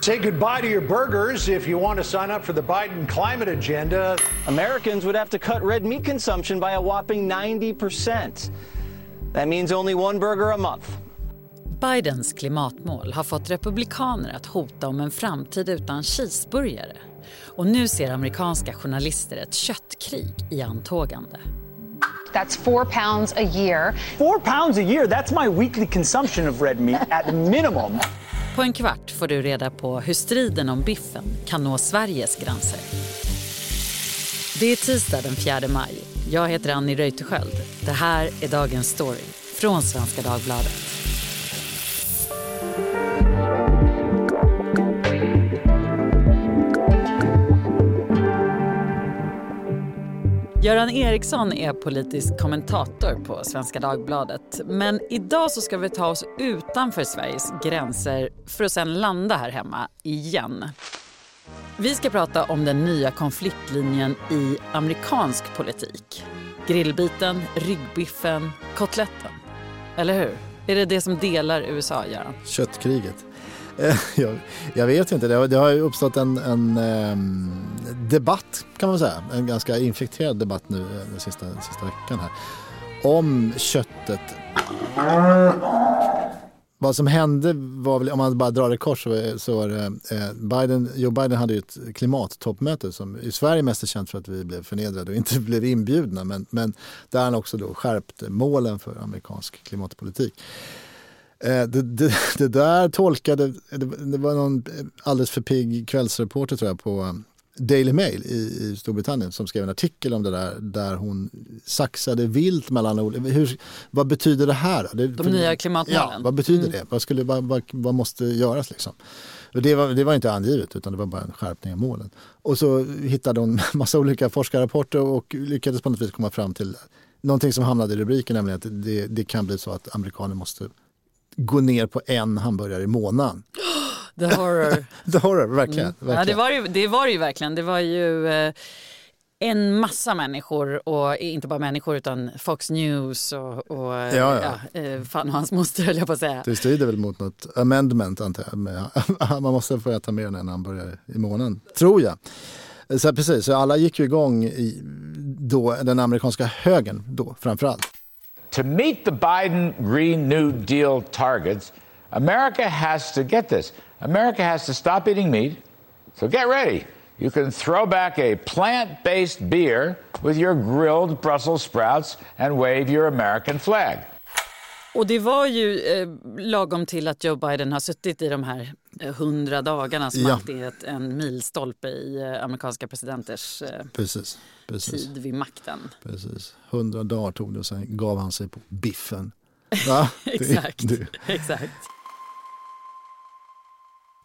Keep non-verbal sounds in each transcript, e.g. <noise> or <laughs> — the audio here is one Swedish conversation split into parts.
Say goodbye to your burgers if you want to sign up for the Biden climate agenda. Americans would have to cut red meat consumption by a whopping 90%. That means only one burger a month. Bidens klimatmål har fått republikaner att hota om en framtid utan cheeseburgare. Och nu ser amerikanska journalister ett köttkrig i antågande. That's four pounds a year. Four pounds a year, that's my weekly consumption of red meat at minimum. På en kvart får du reda på hur striden om biffen kan nå Sveriges gränser. Det är tisdag den 4 maj. Jag heter Annie Reuterskiöld. Det här är dagens story från Svenska Dagbladet. Göran Eriksson är politisk kommentator på Svenska Dagbladet. Men idag så ska vi ta oss utanför Sveriges gränser för att sen landa här hemma igen. Vi ska prata om den nya konfliktlinjen i amerikansk politik. Grillbiten, ryggbiffen, kotletten. Eller hur? Är det det som delar USA, Göran? Köttkriget. <laughs> Jag, jag, vet inte, det har, det har uppstått en, en um, debatt kan man säga, en ganska infekterad debatt nu eh, den sista, sista veckan här. Om köttet. Vad som hände var väl, om man bara drar det kort så, så var det, eh, Biden, Joe Biden hade ju ett klimattoppmöte som i Sverige mest är känt för att vi blev förnedrade och inte <laughs> blev inbjudna. Men, men där han också då skärpte målen för amerikansk klimatpolitik. Eh, det, det, det, där tolkade, det, det, var någon alldeles för pigg kvällsreporter tror jag på Daily Mail i, i Storbritannien som skrev en artikel om det där där hon saxade vilt mellan olika... Vad betyder det här? Det, De för, nya klimatmålen? Ja, vad betyder mm. det? Vad, skulle, vad, vad, vad måste göras liksom? Och det, var, det var inte angivet utan det var bara en skärpning av målen. Och så hittade hon <laughs> massa olika forskarrapporter och lyckades på något vis komma fram till någonting som hamnade i rubriken, nämligen att det, det kan bli så att amerikaner måste gå ner på en hamburgare i månaden. <gasps> <gasps> The horror. <laughs> The horror, verkligen. Mm. verkligen. Ja, det, var ju, det var ju verkligen. Det var ju eh, en massa människor och inte bara människor utan Fox News och, och ja, ja. ja eh, fan och hans moster höll jag på att säga. Det strider väl mot något amendment antar jag. <laughs> Man måste få äta mer än en hamburgare i månaden, tror jag. Så precis, så alla gick ju igång i då, den amerikanska högern då framförallt. To meet the Biden Green New Deal targets, America has to get this. America has to stop eating meat. So get ready. You can throw back a plant based beer with your grilled Brussels sprouts and wave your American flag. Och det var ju eh, lagom till att Joe Biden har suttit i de här eh, hundra dagarna som ja. alltid är en milstolpe i eh, amerikanska presidenters eh, precis, precis. tid vid makten. Precis. Hundra dagar tog det och sen gav han sig på biffen. <laughs> exakt. Det, det. exakt.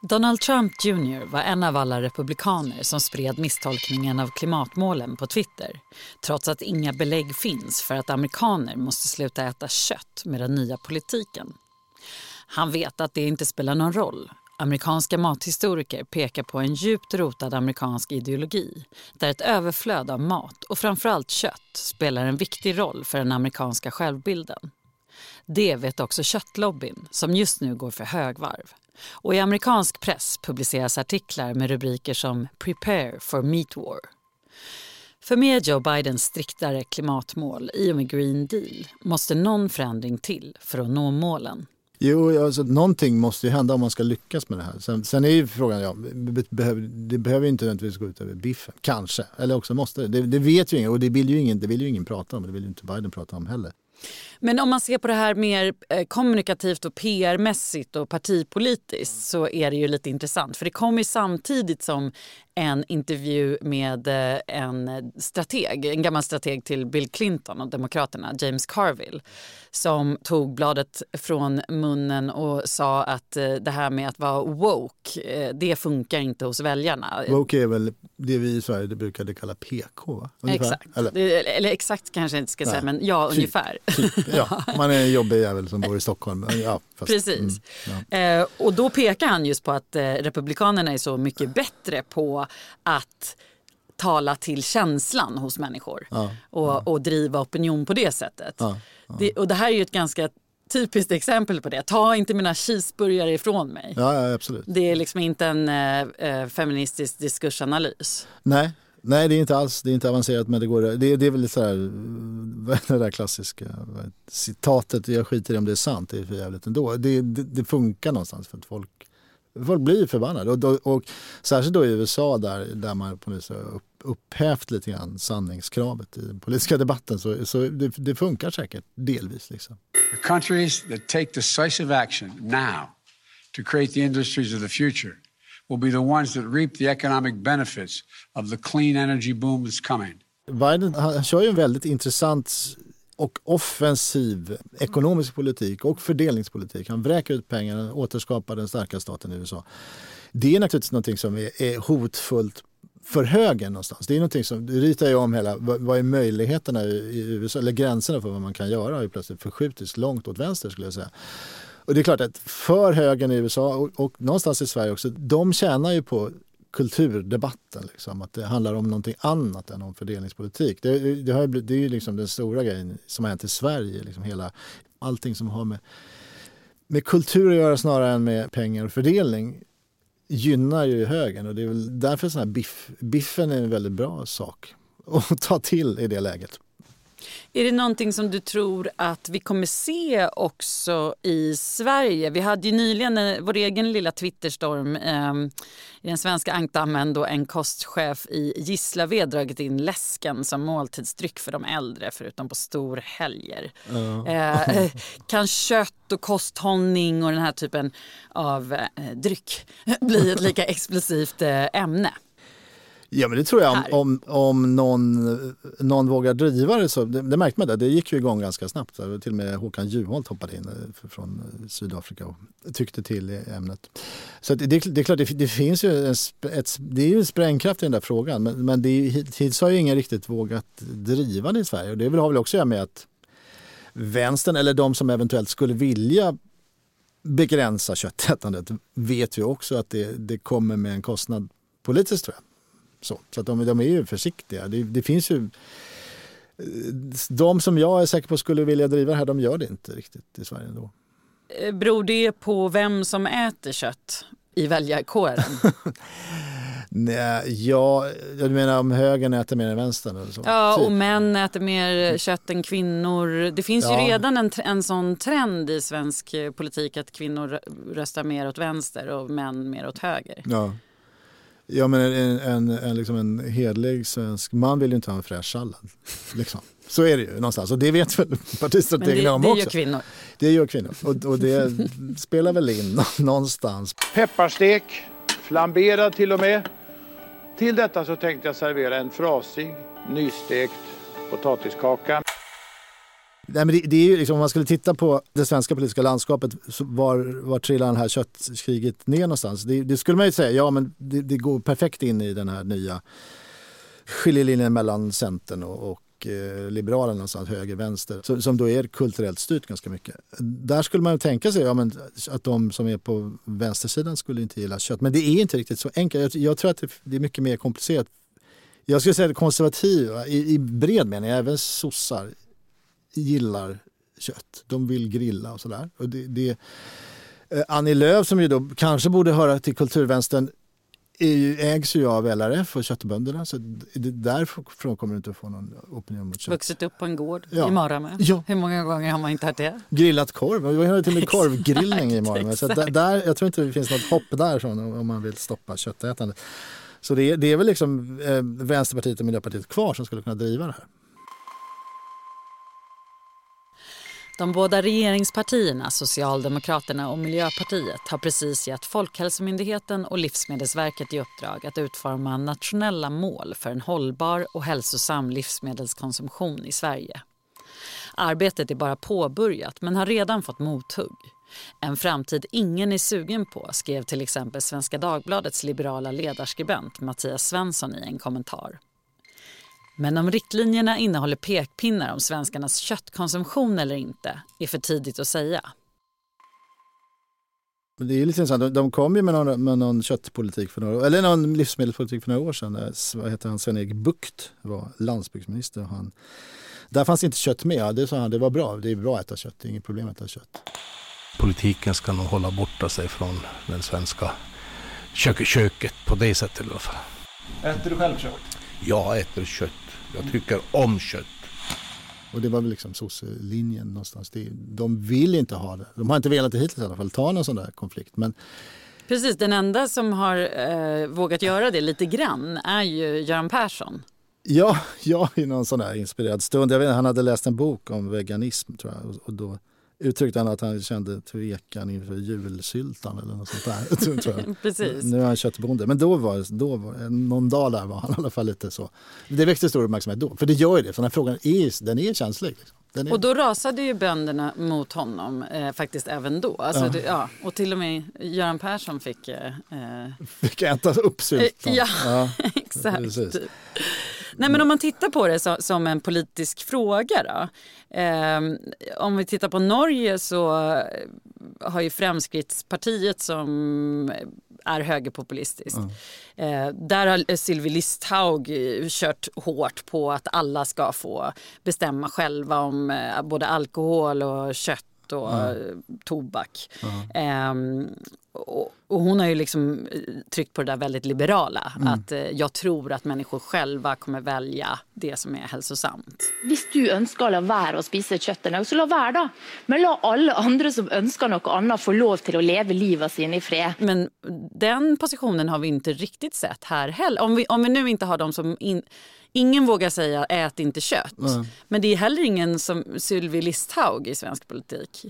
Donald Trump Jr var en av alla republikaner som spred misstolkningen av klimatmålen på Twitter trots att inga belägg finns för att amerikaner måste sluta äta kött med den nya politiken. Han vet att det inte spelar någon roll. Amerikanska mathistoriker pekar på en djupt rotad amerikansk ideologi där ett överflöd av mat och framförallt kött spelar en viktig roll för den amerikanska självbilden. Det vet också köttlobbyn som just nu går för högvarv. Och I amerikansk press publiceras artiklar med rubriker som “Prepare for meat war”. För med Joe Bidens striktare klimatmål i och med Green Deal måste någon förändring till för att nå målen. Jo, alltså, någonting måste ju hända om man ska lyckas med det här. Sen, sen är ju frågan, ja, det behöver inte nödvändigtvis gå ut över biffen. Kanske, eller också måste det. Det, vet ju ingen och det vill ju ingen, det vill ju ingen prata om. Det vill ju inte Biden prata om heller. Men om man ser på det här mer eh, kommunikativt och PR-mässigt och partipolitiskt så är det ju lite intressant. För det kommer samtidigt som en intervju med eh, en strateg, en gammal strateg till Bill Clinton och Demokraterna, James Carville som tog bladet från munnen och sa att eh, det här med att vara woke, det funkar inte hos väljarna. Woke är väl det vi i Sverige brukade kalla PK? Va? Exakt, eller? eller exakt kanske jag inte ska Nej. säga, men ja, typ, ungefär. Typ, <laughs> ja. Man är en jobbig jävel som bor i Stockholm. Ja, fast, Precis. Mm, ja. eh, och då pekar han just på att eh, Republikanerna är så mycket bättre på att tala till känslan hos människor ja, och, ja. och driva opinion på det sättet. Det, och det här är ju ett ganska typiskt exempel på det. Ta inte mina cheeseburgare ifrån mig. Ja, ja absolut. Det är liksom inte en eh, feministisk diskursanalys. Nej, Nej, det är inte alls det är inte avancerat men det går. Det, det är väl så här, <laughs> det där klassiska citatet, jag skiter i om det är sant, det är för jävligt ändå. Det, det, det funkar någonstans för att folk, folk blir förbannade. Och, och, och särskilt då i USA där, där man på något sätt upp, upphävt lite grann sanningskravet i den politiska debatten så, så det, det funkar säkert delvis. Liksom. The countries that take decisive action now to create the industries of the future will be the ones that reap the economic benefits of the clean energy boom that's coming. Biden han kör ju en väldigt intressant och offensiv ekonomisk politik och fördelningspolitik. Han vräker ut pengar och återskapar den starka staten i USA. Det är naturligtvis något som är, är hotfullt för högern någonstans. Det är någonting som, det ritar ju om hela, vad är möjligheterna i USA, eller gränserna för vad man kan göra har ju plötsligt förskjutits långt åt vänster skulle jag säga. Och det är klart att för högern i USA och, och någonstans i Sverige också, de tjänar ju på kulturdebatten. Liksom, att det handlar om någonting annat än om fördelningspolitik. Det, det, har, det är ju liksom den stora grejen som har hänt i Sverige. Liksom hela, allting som har med, med kultur att göra snarare än med pengar och fördelning gynnar ju högern och det är väl därför sån här biff, biffen är en väldigt bra sak <laughs> att ta till i det läget. Är det någonting som du tror att vi kommer se också i Sverige? Vi hade ju nyligen eh, vår egen lilla Twitterstorm eh, i den svenska ankdammen då en kostchef i Gislaved dragit in läsken som måltidsdryck för de äldre förutom på storhelger. Uh. Eh, kan kött och kosthållning och den här typen av eh, dryck <laughs> bli ett lika explosivt eh, ämne? Ja men det tror jag om, om, om någon, någon vågar driva det så. Det, det märkte man där, det gick ju igång ganska snabbt. Till och med Håkan Juholt hoppade in eh, från eh, Sydafrika och tyckte till i ämnet. Så det, det är klart, det, det finns ju en, ett, det är ju sprängkraft i den där frågan. Men, men det är, hittills har ju ingen riktigt vågat driva det i Sverige. Och det har väl också att göra med att vänstern eller de som eventuellt skulle vilja begränsa köttätandet vet ju också att det, det kommer med en kostnad politiskt tror jag. Så, så att de, de är ju försiktiga. Det, det, finns ju... De som jag är säker på skulle vilja driva det här, de gör det inte riktigt i Sverige ändå. Eh, beror det på vem som äter kött i väljarkåren? <laughs> Nej, ja, du menar om högern äter mer än vänstern? Eller så? Ja, typ. och män äter mer kött än kvinnor. Det finns ja. ju redan en, en sån trend i svensk politik att kvinnor röstar mer åt vänster och män mer åt höger. Ja. Ja men en, en, en, liksom en hedlig svensk man vill ju inte ha en fräsch sallad. Liksom. Så är det ju någonstans och det vet väl <laughs> partistrategerna om också. Det gör kvinnor. Det gör kvinnor och, och det spelar väl in någonstans. Pepparstek, flamberad till och med. Till detta så tänkte jag servera en frasig, nystekt potatiskaka. Nej, men det, det, är ju liksom, om man skulle titta på det svenska politiska landskapet, var, var trillar det här köttkriget ner någonstans? Det, det, skulle man ju säga, ja men det, det, går perfekt in i den här nya skiljelinjen mellan Centern och, och eh, Liberalerna, någonstans höger, vänster, som, som då är kulturellt styrt ganska mycket. Där skulle man tänka sig ja, men, att de som är på vänstersidan skulle inte gilla kött. Men det är inte riktigt så enkelt. Jag, jag tror att det, det är mycket mer komplicerat. Jag skulle säga att konservativa i, i bred mening, även sossar, gillar kött. De vill grilla och sådär. Och det, det, eh, Annie Lööf som ju då kanske borde höra till kulturvänstern ju, ägs ju av LRF och köttbönderna så det, därifrån kommer du inte att få någon opinion mot kött. Vuxit upp på en gård ja. i Maramö. Ja. Hur många gånger har man inte hört det? Grillat korv, vi har till och med <laughs> korvgrillning i Maramö. Så där, jag tror inte det finns något hopp därifrån om man vill stoppa köttätandet. Så det, det är väl liksom eh, Vänsterpartiet och Miljöpartiet kvar som skulle kunna driva det här. De båda regeringspartierna, Socialdemokraterna och Miljöpartiet har precis gett Folkhälsomyndigheten och Livsmedelsverket i uppdrag att utforma nationella mål för en hållbar och hälsosam livsmedelskonsumtion i Sverige. Arbetet är bara påbörjat men har redan fått mothugg. En framtid ingen är sugen på, skrev till exempel Svenska Dagbladets liberala ledarskribent Mattias Svensson i en kommentar. Men om riktlinjerna innehåller pekpinnar om svenskarnas köttkonsumtion eller inte är för tidigt att säga. Det är lite intressant. De kom ju med någon, med någon köttpolitik för några, eller någon livsmedelspolitik för några år sedan. Vad heter han? Sven-Erik Bucht var landsbygdsminister. Han Där fanns inte kött med. Det sa han, det var bra. Det är bra att äta kött, det är inget problem att äta kött. Politiken ska nog hålla borta sig från den svenska kök köket på det sättet i alla fall. Äter du själv kött? Jag äter kött. Jag tycker om kött. Och det var väl liksom sosselinjen någonstans. De vill inte ha det. De har inte velat det hittills i alla fall, ta någon sån där konflikt. Men Precis, den enda som har eh, vågat göra det lite grann är ju Göran Persson. Ja, <laughs> ja, i någon sån där inspirerad stund. Jag vet, han hade läst en bok om veganism tror jag. Och, och då uttryckte han att han kände tvekan inför julsyltan eller något sånt där. <laughs> tror jag. Precis. Nu är han köttbonde. Men då var, då var någon dag där var han i alla fall lite så. Det väckte stor uppmärksamhet då. För det gör ju det, för den här frågan är, den är känslig. Liksom. Den är... Och då rasade ju bönderna mot honom eh, faktiskt även då. Alltså, Ja. det, ja, och till och med Göran Persson fick... Eh, eh, Fick äta upp syltan. Eh, ja, Ja, <laughs> exakt. precis. Nej, men om man tittar på det så, som en politisk fråga då. Eh, om vi tittar på Norge så eh, har ju Fremskrittspartiet som är högerpopulistiskt. Eh, där har Sylvie Listhaug eh, kört hårt på att alla ska få bestämma själva om eh, både alkohol och kött och eh, tobak. Ehm, och, och hon har ju liksom eh, tryckt på det där väldigt liberala. Att eh, jag tror att människor själva kommer välja det som är hälsosamt. Hvis du ønsker å la spise kjøtt en dag, så la være, da. Men la alle andre som ønsker noe annet, få lov til å leve livet sine i fred. Men den positionen har vi inte riktigt sett här heller. Om vi, om vi nu inte har de som... In, ingen vågar säga ät inte kött. Men det är heller ingen som Sylvie Listhaug i svensk politik.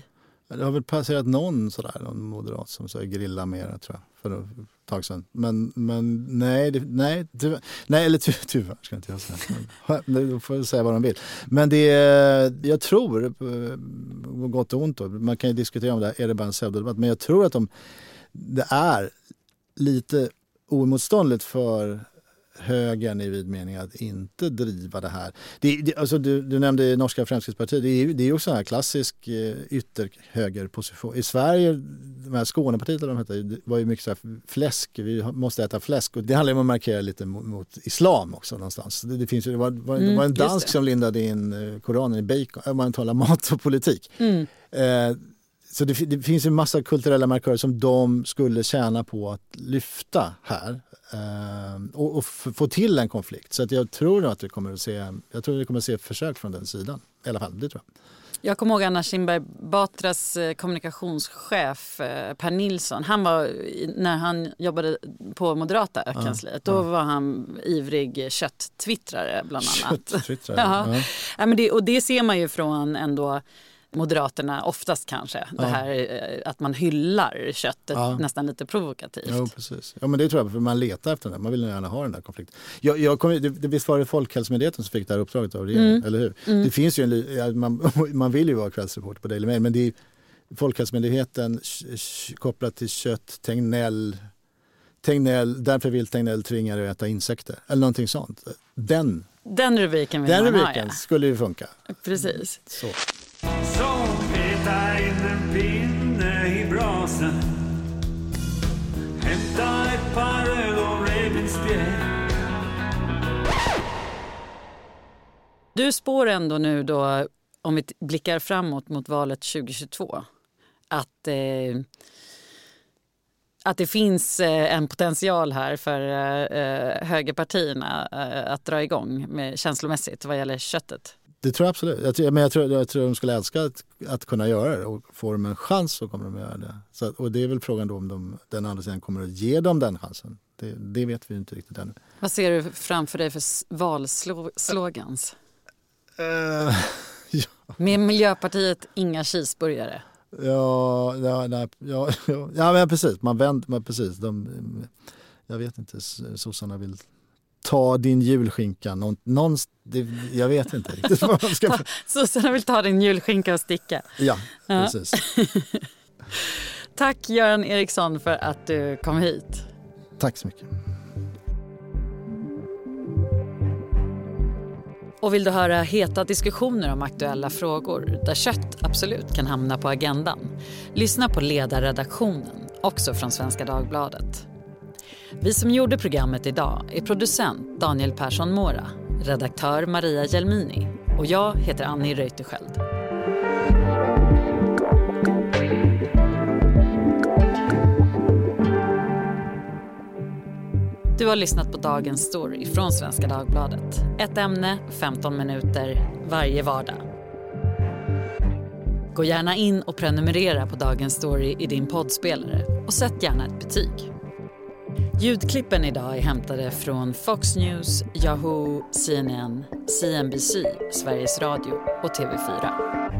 Det har väl passerat någon sådär, någon moderat som sa grilla mer tror jag, för ett tag sedan. Men, men nej, det, nej, tyvärr, nej, eller ty, <laughs> tyvärr ska inte jag säga. Men, de får säga vad de vill. Men det är, jag tror, eh, gott och ont då, man kan ju diskutera om det här, är det bara en pseudodebatt, men jag tror att de, det är lite oemotståndligt för högern i vid mening att inte driva det här. Det, det, alltså du, du nämnde norska Fremskrittspartiet, det är ju det är också en klassisk eh, ytterhögerposition. I Sverige, de här Skånepartiet eller de hette, det var ju mycket så här fläsk, vi måste äta fläsk och det handlar om att markera lite mot, mot islam också någonstans. Det, det, finns ju, det, var, var, det Mm, var en dansk det. som lindade in eh, Koranen i bacon, om man talar <laughs> mat och politik. Mm. Eh, så det, det finns ju massa kulturella markörer som de skulle tjäna på att lyfta här eh, och, och få till en konflikt. Så att jag tror att vi kommer att se, jag tror att vi kommer att se försök från den sidan. I alla fall, det tror jag. Jag kommer ihåg Anna Kinberg Batras eh, kommunikationschef eh, Per Nilsson. Han var, när han jobbade på Moderata kansliet, då var han ivrig kött-twittrare bland annat. Kött-twittrare, <laughs> ja. ja. Ja, men det, och det ser man ju från ändå Moderaterna oftast kanske. Det Ja. här eh, att man hyllar köttet Ja. nästan lite provokativt. Jo, precis. Ja, men det tror jag, för man letar efter den. Man vill gärna ha den där konflikten. Jag, jag kom, det, det, visst var det Folkhälsomyndigheten som fick det här uppdraget av regeringen, eller hur? Det finns ju en, ja, man, <laughs> man vill ju vara kvällsreporter på Daily Mail, men det är Folkhälsomyndigheten kopplat till kött, Tegnell, Tegnell, därför vill Tegnell tvinga dig att äta insekter. Eller någonting sånt. Den, Den rubriken vill den man rubriken ha. skulle ju funka. Ja. Precis. Så. Kasta in en pinne i brasan Hämta ett par öl och revbensspjäll Du spår ändå nu då, om vi blickar framåt mot valet 2022, att, eh, att det finns eh, en potential här för eh, eh, högerpartierna eh, att dra igång med, känslomässigt vad gäller köttet. Det tror jag absolut. Jag tror, men jag tror, jag tror de skulle älska att, att kunna göra det och får de en chans så kommer de göra det. Så, och det är väl frågan då om de, den andra sidan kommer att ge dem den chansen. Det, det vet vi inte riktigt ännu. Vad ser du framför dig för valslogans? Eh, <laughs> Med Miljöpartiet, inga cheeseburgare. ja, ja, nej, ja, ja, ja, men precis. Man vänder, man, precis. De, jag vet inte, sossarna vill ta din julskinka. Någon, någon, det, jag vet inte riktigt vad man ska... Sossarna vill ta din julskinka och sticka. Ja, Ja. precis. <laughs> Tack Göran Eriksson för att du kom hit. Tack så mycket. Och vill du höra heta diskussioner om aktuella frågor där kött absolut kan hamna på agendan? Lyssna på ledarredaktionen, också från Svenska Dagbladet. Vi som gjorde programmet idag är producent Daniel Persson Mora, redaktör Maria Gelmini Och jag heter Annie Reuterskiöld. Du har lyssnat på Dagens Story från Svenska Dagbladet. Ett ämne, 15 minuter, varje vardag. Gå gärna in och prenumerera på Dagens Story i din poddspelare och sätt gärna ett betyg. Ljudklippen idag är hämtade från Fox News, Yahoo, CNN, CNBC, Sveriges Radio och TV4.